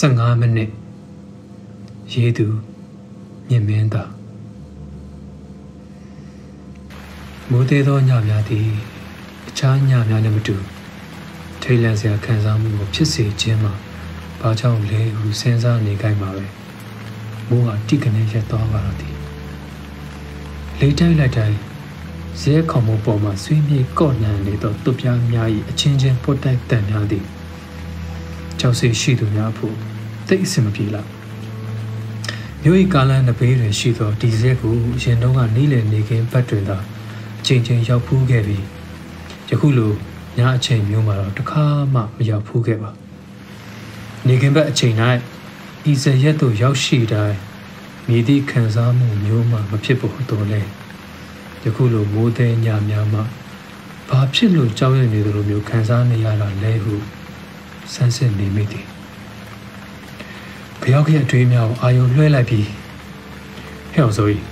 15မိနစ်ရေးသူမြင့်မင်းသာမိုးသေးသောညများသည်အခြားညများနဲ့မတူထိတ်လန့်စရာခံစားမှုကိုဖြစ်စေခြင်းမှာဘာကြောင့်လဲဟုစဉ်းစားနေကြမှာပဲမိုးကတိကနေရက်သွားပါတော့သည် လေတိုက်လိုက်တိုင်းဇဲခေါမှုပေါ်မှာဆွေးမြေ့ကော့နှံနေသောသူပြားများ၏အချင်းချင်းပုတ်တိုက်တန်များသည်ကြောက်စိတ်ရှိသူများဖို့သိအဆင်မပြေလားမြို့၏ကားလမ်းနှစ်ဘေးတွင်ရှိသောဒီဇယ်ကိုရင်တုန်းကနီးလည်နေခင်းဘက်တွင်သာအချိန်ချင်းရောက်ဖူးခဲ့ပြီးယခုလိုညအချိန်မျိုးမှာတော့တခါမှမရောက်ဖူးခဲ့ပါနေခင်းဘက်အချိန်၌ဤဇယ်ရက်သို့ရောက်ရှိတိုင်း မြည်သည့်ခံစားမှုမျိုးမှမဖြစ်ဖို့တော်လဲယခုလိုမိုးသည်ညများမှာဘာဖြစ်လို့ကြောက်ရွံ့နေသလိုမျိုးခံစားနေရတာလဲဟုဆန်းစစ်နေမိသည်ယောက်ရဲ့အတွေးများကိုအာယုံလွှဲလိုက်ပြီးဟဲ့အောင်ဆိုကြီး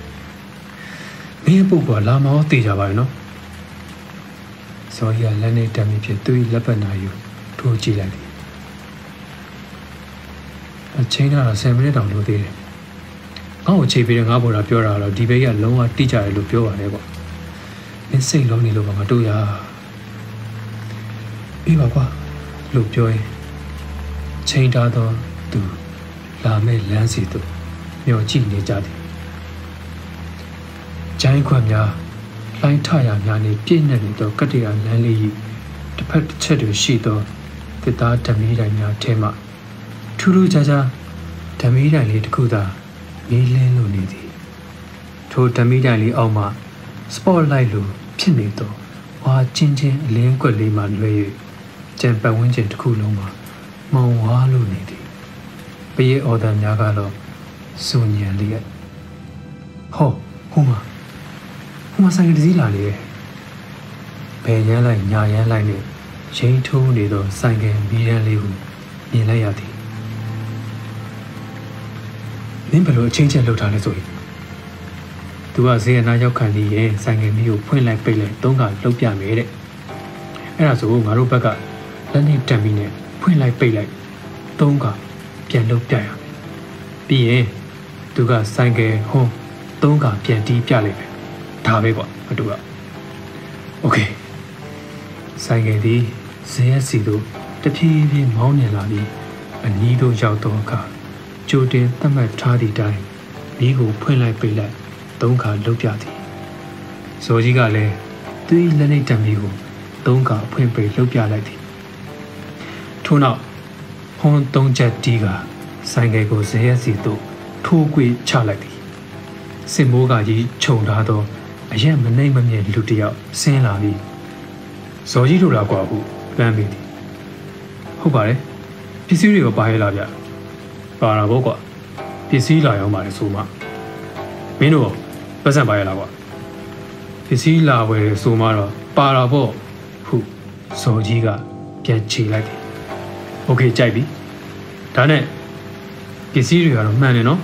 မင်းပုတ်ကလာမောတေးကြပါရဲ့နော်ဇော်ကြီးကလက်နဲ့တက်မိဖြစ်သူ့လက်ပတ်နာယူထိုးကြည့်လိုက်တယ်အချိန်ကတော့10မိနစ်တောင်လိုသေးတယ် ငါ့ကိုချိန်ပြီးတော့ငါ့ဘော်တာပြောတာတော့ဒီဘက်ကလုံးဝတိကျတယ်လို့ပြောပါတယ်ကွာမင်းစိတ်လုံးနေလို့ပါမတို့ရအေးပါကွာလို့ပြောရင်ချိန်ထားတော့သူလာမဲ့လမ်းစီသို့မျှော်ကြည့်နေကြသည်။ဂျိုင်းခွက်များလိုင်းထရများနှင့်ပြည့်နှက်နေသောကတ္တရာလမ်းလေး၏တစ်ဖက်တစ်ချက်တွင်ရှိသောတစ်သားဓမီတိုင်များထဲမှထူးထူးခြားခြားဓမီတိုင်လေးတစ်ခုသာ မီးလင်းလိုနေသည်။ထိုဓမီတိုင်လေးအောက်မှစပေါ့လိုက်လိုဖြစ်နေသောဝါချင်းချင်းအလင်းကွက်လေးမှလွှဲ၍ကြံပတ်ဝန်းကျင်တစ်ခုလုံးမှာမောင်ဝါလိုနေသည်ပရိအော်ဒန်များကတော့စူညံလျက်ဟောဟိုမှာဟိုမှာဆိုင်ကတစည်းလာလေဘယ်ရမ်းလိုက်ညာရမ်းလိုက်နဲ့ချိန်ထိုးနေသောဆိုင်ကမီးရန်လေးကိုမြင်လိုက်ရသည် မင်းဘယ်လိုအချင်းချင်းလှုပ်ထားလဲဆိုရင်သူကဇေယနာရောက်ခံပြီးရင်ဆိုင်ကမီးကိုဖွင့်လိုက်ပိတ်လိုက်သုံးခါလှုပ်ပြမယ်တဲ့အဲ့ဒါဆိုငါတို့ဘက်ကလက်နဲ့တံပြီးနဲ့ဖွင့်လိုက်ပိတ်လိုက်သုံးခါပြန်လုပ်ပြရမယ်ပြီးရင်သူကဆိုင်ကယ်ဟွန်းသုံးခါပြန်တီးပြလိုက်မယ်ဒါပဲကွာအတူကโอเคဆိုင်ကယ်ဒီဇေယက်စီတို့တဖြည်းဖြည်းမောင်းနေလာပြီးအနီးတို့ရောက်တော့အခါ ကြိုတင်သတ်မှတ်ထားသည့်တိုင်မိကိုဖွင့်လိုက်ပိတ်လိုက်သုံးခါလှုပ်ပြသည်ဇော်ကြီးကလည်းသူ့လက်နေတံမီကိုသုံးခါဖွင့်ပိတ်လှုပ်ပြလိုက်သည်ထို့နောက်ဟွန်းသုံးချက်တီးကဆိုင်ကယ်ကိုဇေယက်စီသို့ထိုးကွေချလိုက်သည်စင်မိုးကကြီးခြုံထားသောအရက်မနှိမ့်မမြဲလူတစ်ယောက်ဆင်းလာပြီးဇော်ကြီးတို့လာကွာဟုပန်းမိသည်ဟုတ်ပါတယ်ပစ္စည်းတွေကိုပါရဲလာဗျ ပါတာပေါ့ကွာပစ္စည်းလာရောက်ပါလေဆိုမှမင်းတို့ပတ်စံပါရဲလာကွာပစ္စည်းလာဝယ်ဆိုမှတော့ပါတာပေါ့ဟုဇော်ကြီးကပြန်ခြေလိုက်တယ်โอเคကြိုက်ပြီဒါနဲ့ပစ္စည်းတွေကတော့မှန်တယ်နော်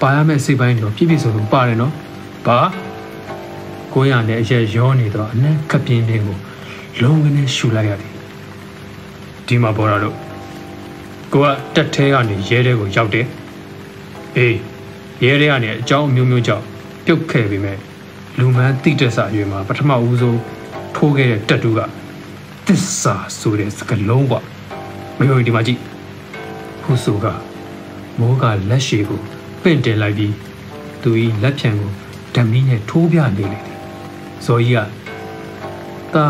ပါရမယ့်စိတ်ပိုင်းတော့ပြည့်ပြည့်စုံစုံပါတယ်နော်ဘာကိုရနဲ့အရက်ရောနေတော့အနက်ခပြင်းပြင်းကိုလုံးဝနဲ့ရှူလိုက်ရသည်ဒီမှာပေါ်လာလို့ ကိုကတက်သေးကနေရဲတဲ့ကိုရောက်တယ်အေးရဲတဲ့ကနေအကြောင်းအမျိုးမျိုးကြောင့်ပြုတ်ခဲ့ပြီမဲ့လူမန်းတိတက်စာရွေမှာပထမဦးဆုံးထိုးခဲ့တဲ့တက်တူကတစ္ဆာဆိုတဲ့စကလုံးကွာမယုံဒီမှာကြည့်ဟူဆိုကမိုးကလက်ရှည်ကိုပင့်တင်လိုက်ပြီးသူ၏လက်ဖြံကိုဓမီနဲ့ထိုးပြနေလေသည်ဇော်ကြီးကတာ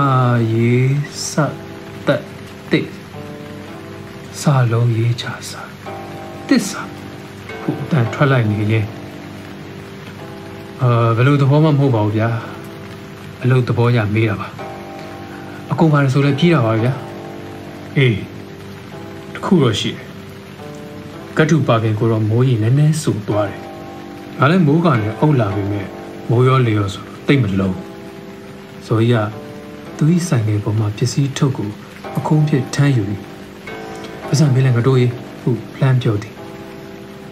ရေးစတက်တစ် စာလုံးရေးချစာတစ်စာဟိုအတန်ထွက်လိုက်နေရင်အာဘယ်လိုသဘောမှမဟုတ်ပါဘူးဗျာအလုပ်သဘောရမေးတာပါအကုန်ပါဆိုလည်းပြေးတာပါဗျာအေးခုတော့ရှိတယ်ကတ်တူပါခင်ကိုတော့မိုးကြီးနည်းနည်းဆူသွားတယ်ငါလည်းမိုးကလည်းအုပ်လာပြီမဲ့မိုးရောလေရောဆိုတိတ်မလုံးဇော်ကြီးကသူ့ဆိုင်ငယ်ပေါ်မှာပစ္စည်းထုတ်ကိုအခုံးဖြစ်ထမ်းယူပြီး ပတ်စံမေးလည်းငါတို့ရေးဟုလှမ်းပြောသည်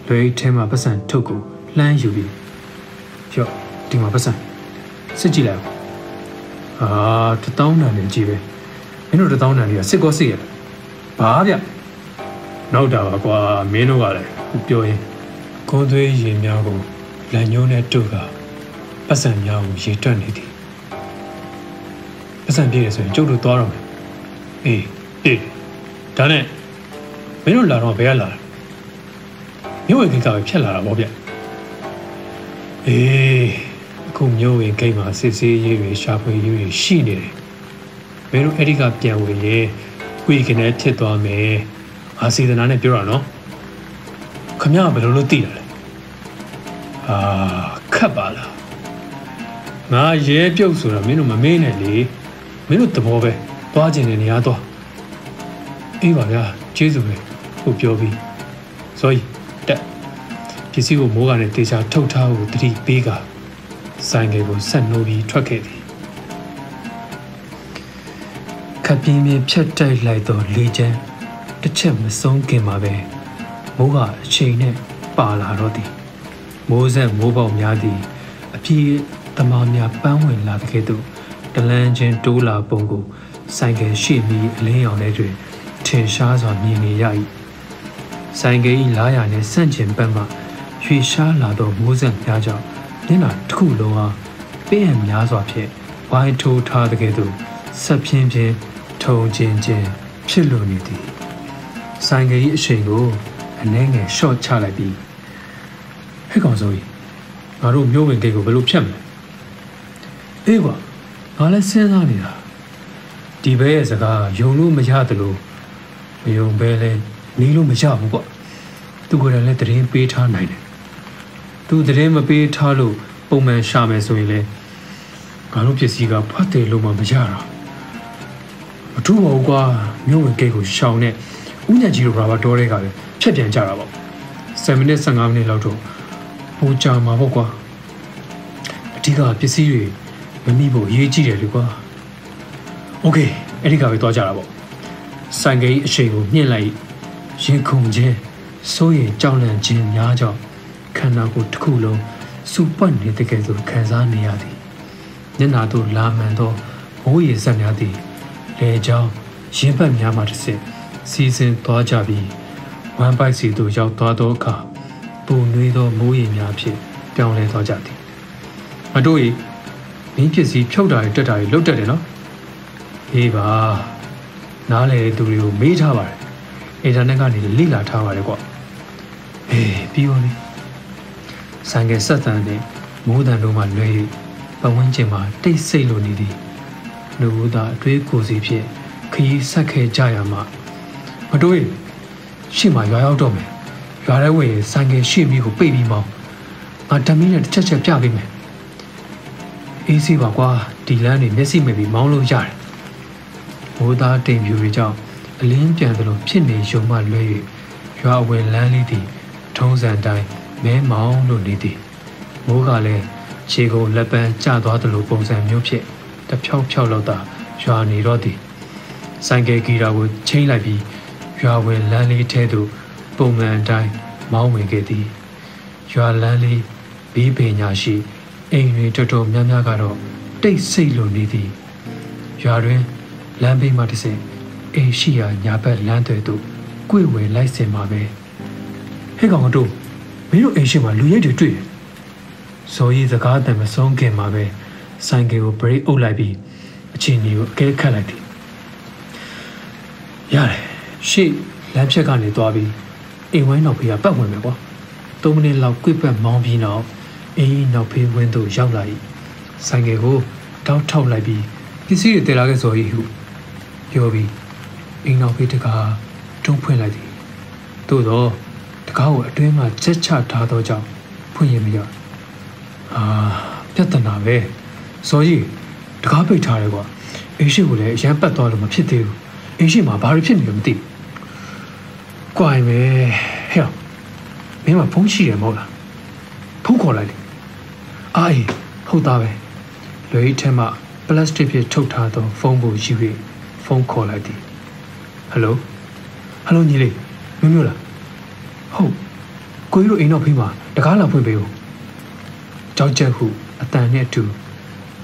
လွယ်ထဲမှာပတ်စံထုတ်ကိုလှမ်းယူပြီးရော့ဒီမှာပတ်စံစစ်ကြည့်လိုက်အာတထောင်းတန်နေကြည့်ပဲမင်းတို့တထောင်းတန်တွေကစစ်ကောစစ်ရလားဘာဗျနောက်တာပါကွာမင်းတို့ကလည်းပြောရင်ကုန်းသွေးရင်များကိုလန်ညိုးနဲ့တုတ်ကပတ်စံများကိုရေတွက်နေသည်ပတ်စံပြည့်ရဆိုရင်ကျုပ်တို့သွားတော့မယ်အေးအေးဒါနဲ့ မင်းတို့လာတော့ဘယ်ကလာလဲမြို့ဝင်ကိစ္စပဲဖြတ်လာတာပေါ့ဗျအေးအခုမြို့ဝင်ဂိတ်မှာစစ်ဆေးရေးတွေရှာဖွေရေးတွေရှိနေတယ်မင်းတို့အဲ့ဒီကပြန်ဝင်ရင်ဝီကနေဖြစ်သွားမယ်အာစီဒနာနဲ့ပြောတာနော်ခမရဘယ်လိုလုပ်သိတာလဲအာခတ်ပါလားငါရဲပြုတ်ဆိုတာမင်းတို့မမေးနဲ့လေမင်းတို့သဘောပဲသွားကျင်တဲ့နေရာသွားအေးပါဗျာကျေးဇူးပဲ ဟုတ်ပြောပြီးဇော်ကြီးတက်ပစ္စည်းကိုမိုးကနေတေချာထုတ်ထားဖို့တတိပေးကဆိုင်ငယ်ကိုဆက်နှိုးပြီးထွက်ခဲ့သည်ခပ်ပြင်းပြင်းဖြတ်တိုက်လိုက်တော့လေချမ်းတစ်ချက်မဆုံးခင်မှာပဲမိုးကအချိန်နဲ့ပါလာတော့သည်မိုးဆက်မိုးပေါက်များသည်အပြည့်တမားများပန်းဝင်လာတဲ့ကဲ့သို့တလန်းချင်းတိုးလာပုံကိုဆိုင်ကယ်ရှိပြီးအလင်းရောင်ထဲတွင်ထင်ရှားစွာမြင်နေရ၏ ဆိုင်ကယ်၏လားရနှင့်ဆန့်ကျင်ဘက်မှရွှေရှားလာသောမိုးဆက်များကြောင့်မျက်နှာတစ်ခုလုံးဟာပင်းရများစွာဖြင့်ဝိုင်းထိုးထားတဲ့ကဲ့သို့ဆက်ဖြင်းဖြင်းထုံချင်းချင်းဖြစ်လိုနေသည်ဆိုင်ကယ်၏အရှိန်ကိုအနှဲငယ်ရှော့ချလိုက်ပြီးဟဲ့ကောင်စိုးကြီးငါတို့မျိုးဝင်ကိတ်ကိုဘယ်လိုဖြတ်မလဲအေးကွာငါလည်းစဉ်းစားနေတာဒီဘဲရဲ့စကားယုံလို့မရတယ်လို့မယုံဘဲလဲ နေလို့မရဘူးကွာသူကလည်းတရင်ပေးထားနိုင်တယ်သူတရင်မပေးထားလို့ပုံမှန်ရှာမယ်ဆိုရင်လေငါတို့ပစ္စည်းကဖတ်တယ်လို့မှမရတာမထူးပါဘူးကွာမြို့ဝင်ဂိတ်ကိုရှောင်နဲ့ဥညာကြီးတို့ဘာဘာတော်တဲ့ကလည်းဖြတ်ပြန်ကြတာပေါ့7မိနစ်15မိနစ်လောက်တော့ဟိုကြာမှာပေါ့ကွာအဓိကပစ္စည်းတွေမမိဖို့အရေးကြီးတယ်လေကွာโอเคအဲ့ဒီကပဲသွားကြတာပေါ့ဆိုင်ကကြီးအရှိန်ကိုမြင့်လိုက် ရင်ခုန်ခြင်းစိုးရိမ်ကြောက်လန့်ခြင်းများကြောင့်ခန္ဓာကိုယ်တစ်ခုလုံးစူပွက်နေတဲ့ကဲ့သို့ခံစားနေရသည်မျက်နာသို့လာမှန်သောမိုးရေစက်များသည်လေကြောင်းရင်ပတ်များမှတစ်ဆင့်စီစဉ်သွားကြပြီးဝမ်ပိုက်စီသို့ရောက်သွားသောအခါပူနွေးသောမိုးရေများဖြင့်ပြောင်းလဲသွားကြသည်မတို့၏မင်းပစ္စည်းဖြုတ်တာတွေတက်တာတွေလုတ်တက်တယ်နော်အေးပါနားလေသူတွေကိုမေးထားပါတယ် အင်တာနက်ကနေလိလာထားပါတယ်ကွအေးပြီးပါပြီဆိုင်ကဆက်တန်နဲ့မိုးတန်တို့မှလွဲ၍ပဝန်းကျင်မှာတိတ်ဆိတ်လိုနေသည်လူဦးသားအတွေးကိုစီဖြင့်ခရီးဆက်ခဲ့ကြရမှာမတွေးရှေ့မှာရွာရောက်တော့မယ်ရွာထဲဝင်ဆိုင်ကရှေ့မီးကိုပိတ်ပြီးမောင်းငါဓမင်းနဲ့တစ်ချက်ချက်ပြပေးမယ်အေးစီပါကွာဒီလမ်းနေမျက်စိမိပြီးမောင်းလို့ရတယ်မိုးသားတိမ်ဖြူတွေကြောင့် အလင်းပြန်သလိုဖြစ်နေရုံမှလွဲ၍ရွာအဝယ်လမ်းလေးသည်ထုံးစံတိုင်းမဲမောင်းလို့နေသည်မိုးကလည်းခြေကုန်လက်ပန်းကျသွားသလိုပုံစံမျိုးဖြင့်တဖြောက်ဖြောက်လောက်သာရွာနေတော့သည်ဆိုင်ကယ်ဂီတာကိုချိန်လိုက်ပြီးရွာဝင်လမ်းလေးထဲသို့ပုံမှန်အတိုင်းမောင်းဝင်ခဲ့သည်ရွာလမ်းလေးဘေးပင်ညာရှိအိမ်တွေတော်တော်များများကတော့တိတ်ဆိတ်လိုနေသည်ရွာတွင်လမ်းဘေးမှတစ်ဆင့် အိမ်ရှိရာညာဘက်လမ်းတွေသို့ကြွေဝယ်လိုက်စင်မှာပဲဟဲ့ကောင်တို့မင်းတို့အိမ်ရှိမှာလူရိတ်တွေတွေ့တယ်ဇော်ရီစကားအတန်မဆုံးခင်မှာပဲဆိုင်ကယ်ကိုဘရိတ်အုပ်လိုက်ပြီးအချင်းကြီးကိုအကဲခတ်လိုက်တယ်ရတယ်ရှေ့လမ်းဖြတ်ကနေသွားပြီးအိမ်ဝိုင်းနောက်ဖေးကပတ်ဝင်မယ်ကွာ၃မိနစ်လောက်ကွေ့ပတ်မောင်းပြီးနောက်အင်းနောက်ဖေးဝင်းသို့ရောက်လာ၏ဆိုင်ကယ်ကိုတောက်ထောက်လိုက်ပြီးပစ္စည်းတွေတည်လာခဲ့ဆို၏ဟုပြောပြီး အိမ်နောက်ဖေးတကားတွန်းဖွင့်လိုက်သည်သို့တော့တကားကိုအတွင်းမှာချက်ချထားသောကြောင့်ဖွင့်ရမရအာပြဿနာပဲစောကြီးတကားပိတ်ထားတယ်ကွာအိမ်ရှိကိုလည်းအရန်ပတ်သွားလို့မဖြစ်သေးဘူးအိမ်ရှိမှာဘာတွေဖြစ်နေလဲမသိဘူး။ကြွိုင်ပဲဟဲ့မင်းမဖုန်းရှိတယ်မဟုတ်လားဖုန်းခေါ်လိုက်လေအာအေးဟုတ်သားပဲလွယ်ဤထဲမှာပလတ်စတစ်ဖြင့်ထုတ်ထားသောဖုန်းကိုယူ၍ဖုန်းခေါ်လိုက်သည် ဟယ်လိုဟယ်လိုညီလေးမျိုးမျိုးလားဟုတ်ကိုကြီးတို့အိမ်တော့ဖိမှာတကားလာဖွင့်ပေးဦးကြောက်ကြက်ဟုအတန်နဲ့အတူ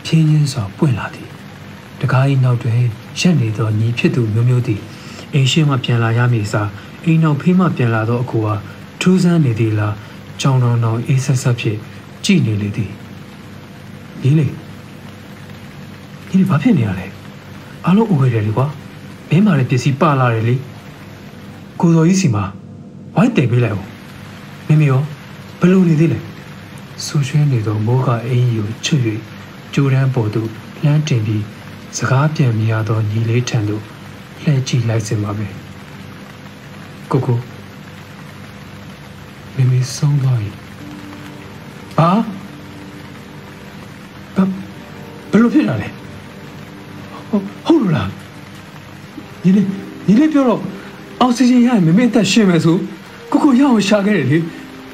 ဖြင်းချင်းစွာပွင့်လာသည်တကား၏နောက်တွင်ရက်နေသောညီဖြစ်သူမျိုးမျိုးသည်အိမ်ရှိမှပြန်လာရမည်စားအိမ်နောက်ဖေးမှပြန်လာသောအကူဟာထူးဆန်းနေသည်လားကြောင်တောင်တောင်အေးဆက်ဆက်ဖြင့်ကြည်နေလေသည်ညီလေးညီလေးဘာဖြစ်နေရလဲအားလုံးအိုရတယ်လေကွာ မင်းမာတဲ့ပစ္စည်းပါလာတယ်လေကိုတော်ကြီးစီမှာဝိုင်းတင်ပေးလိုက်အောင်မမေရောဘယ်လိုနေသေးလဲဆူရွှဲနေသောမိုးကအင်းကြီးကိုချွတ်၍ကြိုးတန်းပေါ်သို့လှမ်းတင်ပြီးစကားပြန်မြင်ရသောညီလေးထံသို့လှည့်ကြည့်လိုက်စင်ပါပဲကိုကိုမမေဆုံးသွားပြီဟာဘဘယ်လိုဖြစ်တာလဲဟုတ်ဟုတ်လို့လား ညီလေးညီလေးပြောတော့အောက်ဆီဂျင်ရရင်မမေအသက်ရှင်မယ်ဆိုကိုကိုရအောင်ရှာခဲ့တယ်လေ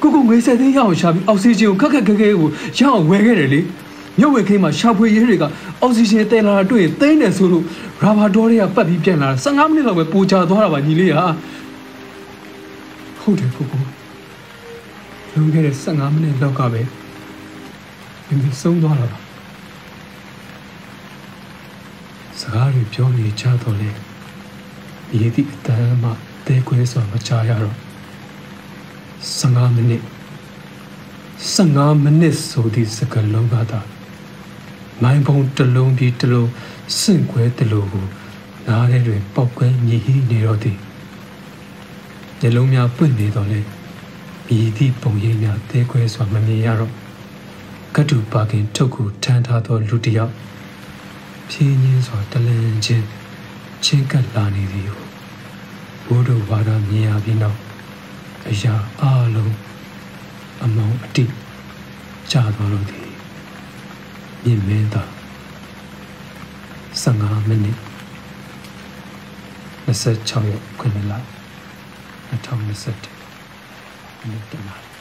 ကိုကိုငွေဆက်သိန်းရအောင်ရှာပြီးအောက်ဆီဂျင်ကိုခက်ခက်ခဲခဲကိုရအောင်ဝယ်ခဲ့တယ်လေမြုပ်ဝဲခင်းမှာရှာဖွေရေးတွေကအောက်ဆီဂျင်တဲလာတာတွေ့ရင်သိန်းတယ်ဆိုလို့ရာဘာဒေါ်တွေကပတ်ပြီးပြန်လာတာ15မိနစ်လောက်ပဲပူချသွားတာပါညီလေးဟာဟုတ်တယ်ကိုကိုလွန်ခဲ့တဲ့15မိနစ်လောက်ကပဲမမေဆုံးသွားတာပါစကားတွေပြောနေကြတော့လေ ရည်သည့်အတန်းမှတဲခွဲစွာမချရတော့15မိနစ်15မိနစ်ဆိုသည့်စကားလုံးကသာမိုင်းပုံတစ်လုံးပြီးတစ်လုံးစင့်ခွဲတစ်လုံးကိုနားထဲတွင်ပောက်ကွဲမြည်ဟိနေတော့သည်ညလုံးများပွင့်နေတော့လေမြည်သည့်ပုံရိပ်များတဲခွဲစွာမမြင်ရတော့ကတူပါကင်ထုတ်ကိုထမ်းထားသောလူတစ်ယောက်ဖြင်းညင်းစွာတလန်ချင်းချင်းကပ်လာနေသည်ကို ဘိုးတို့ဘာသာမြင်ရပြီးနောက်အရာအလုံးအမောင်အတိကြာသွားလို့သည်မြင်မင်းသာ15မိနစ်26ရက်9လ2021မိနစ်တနာ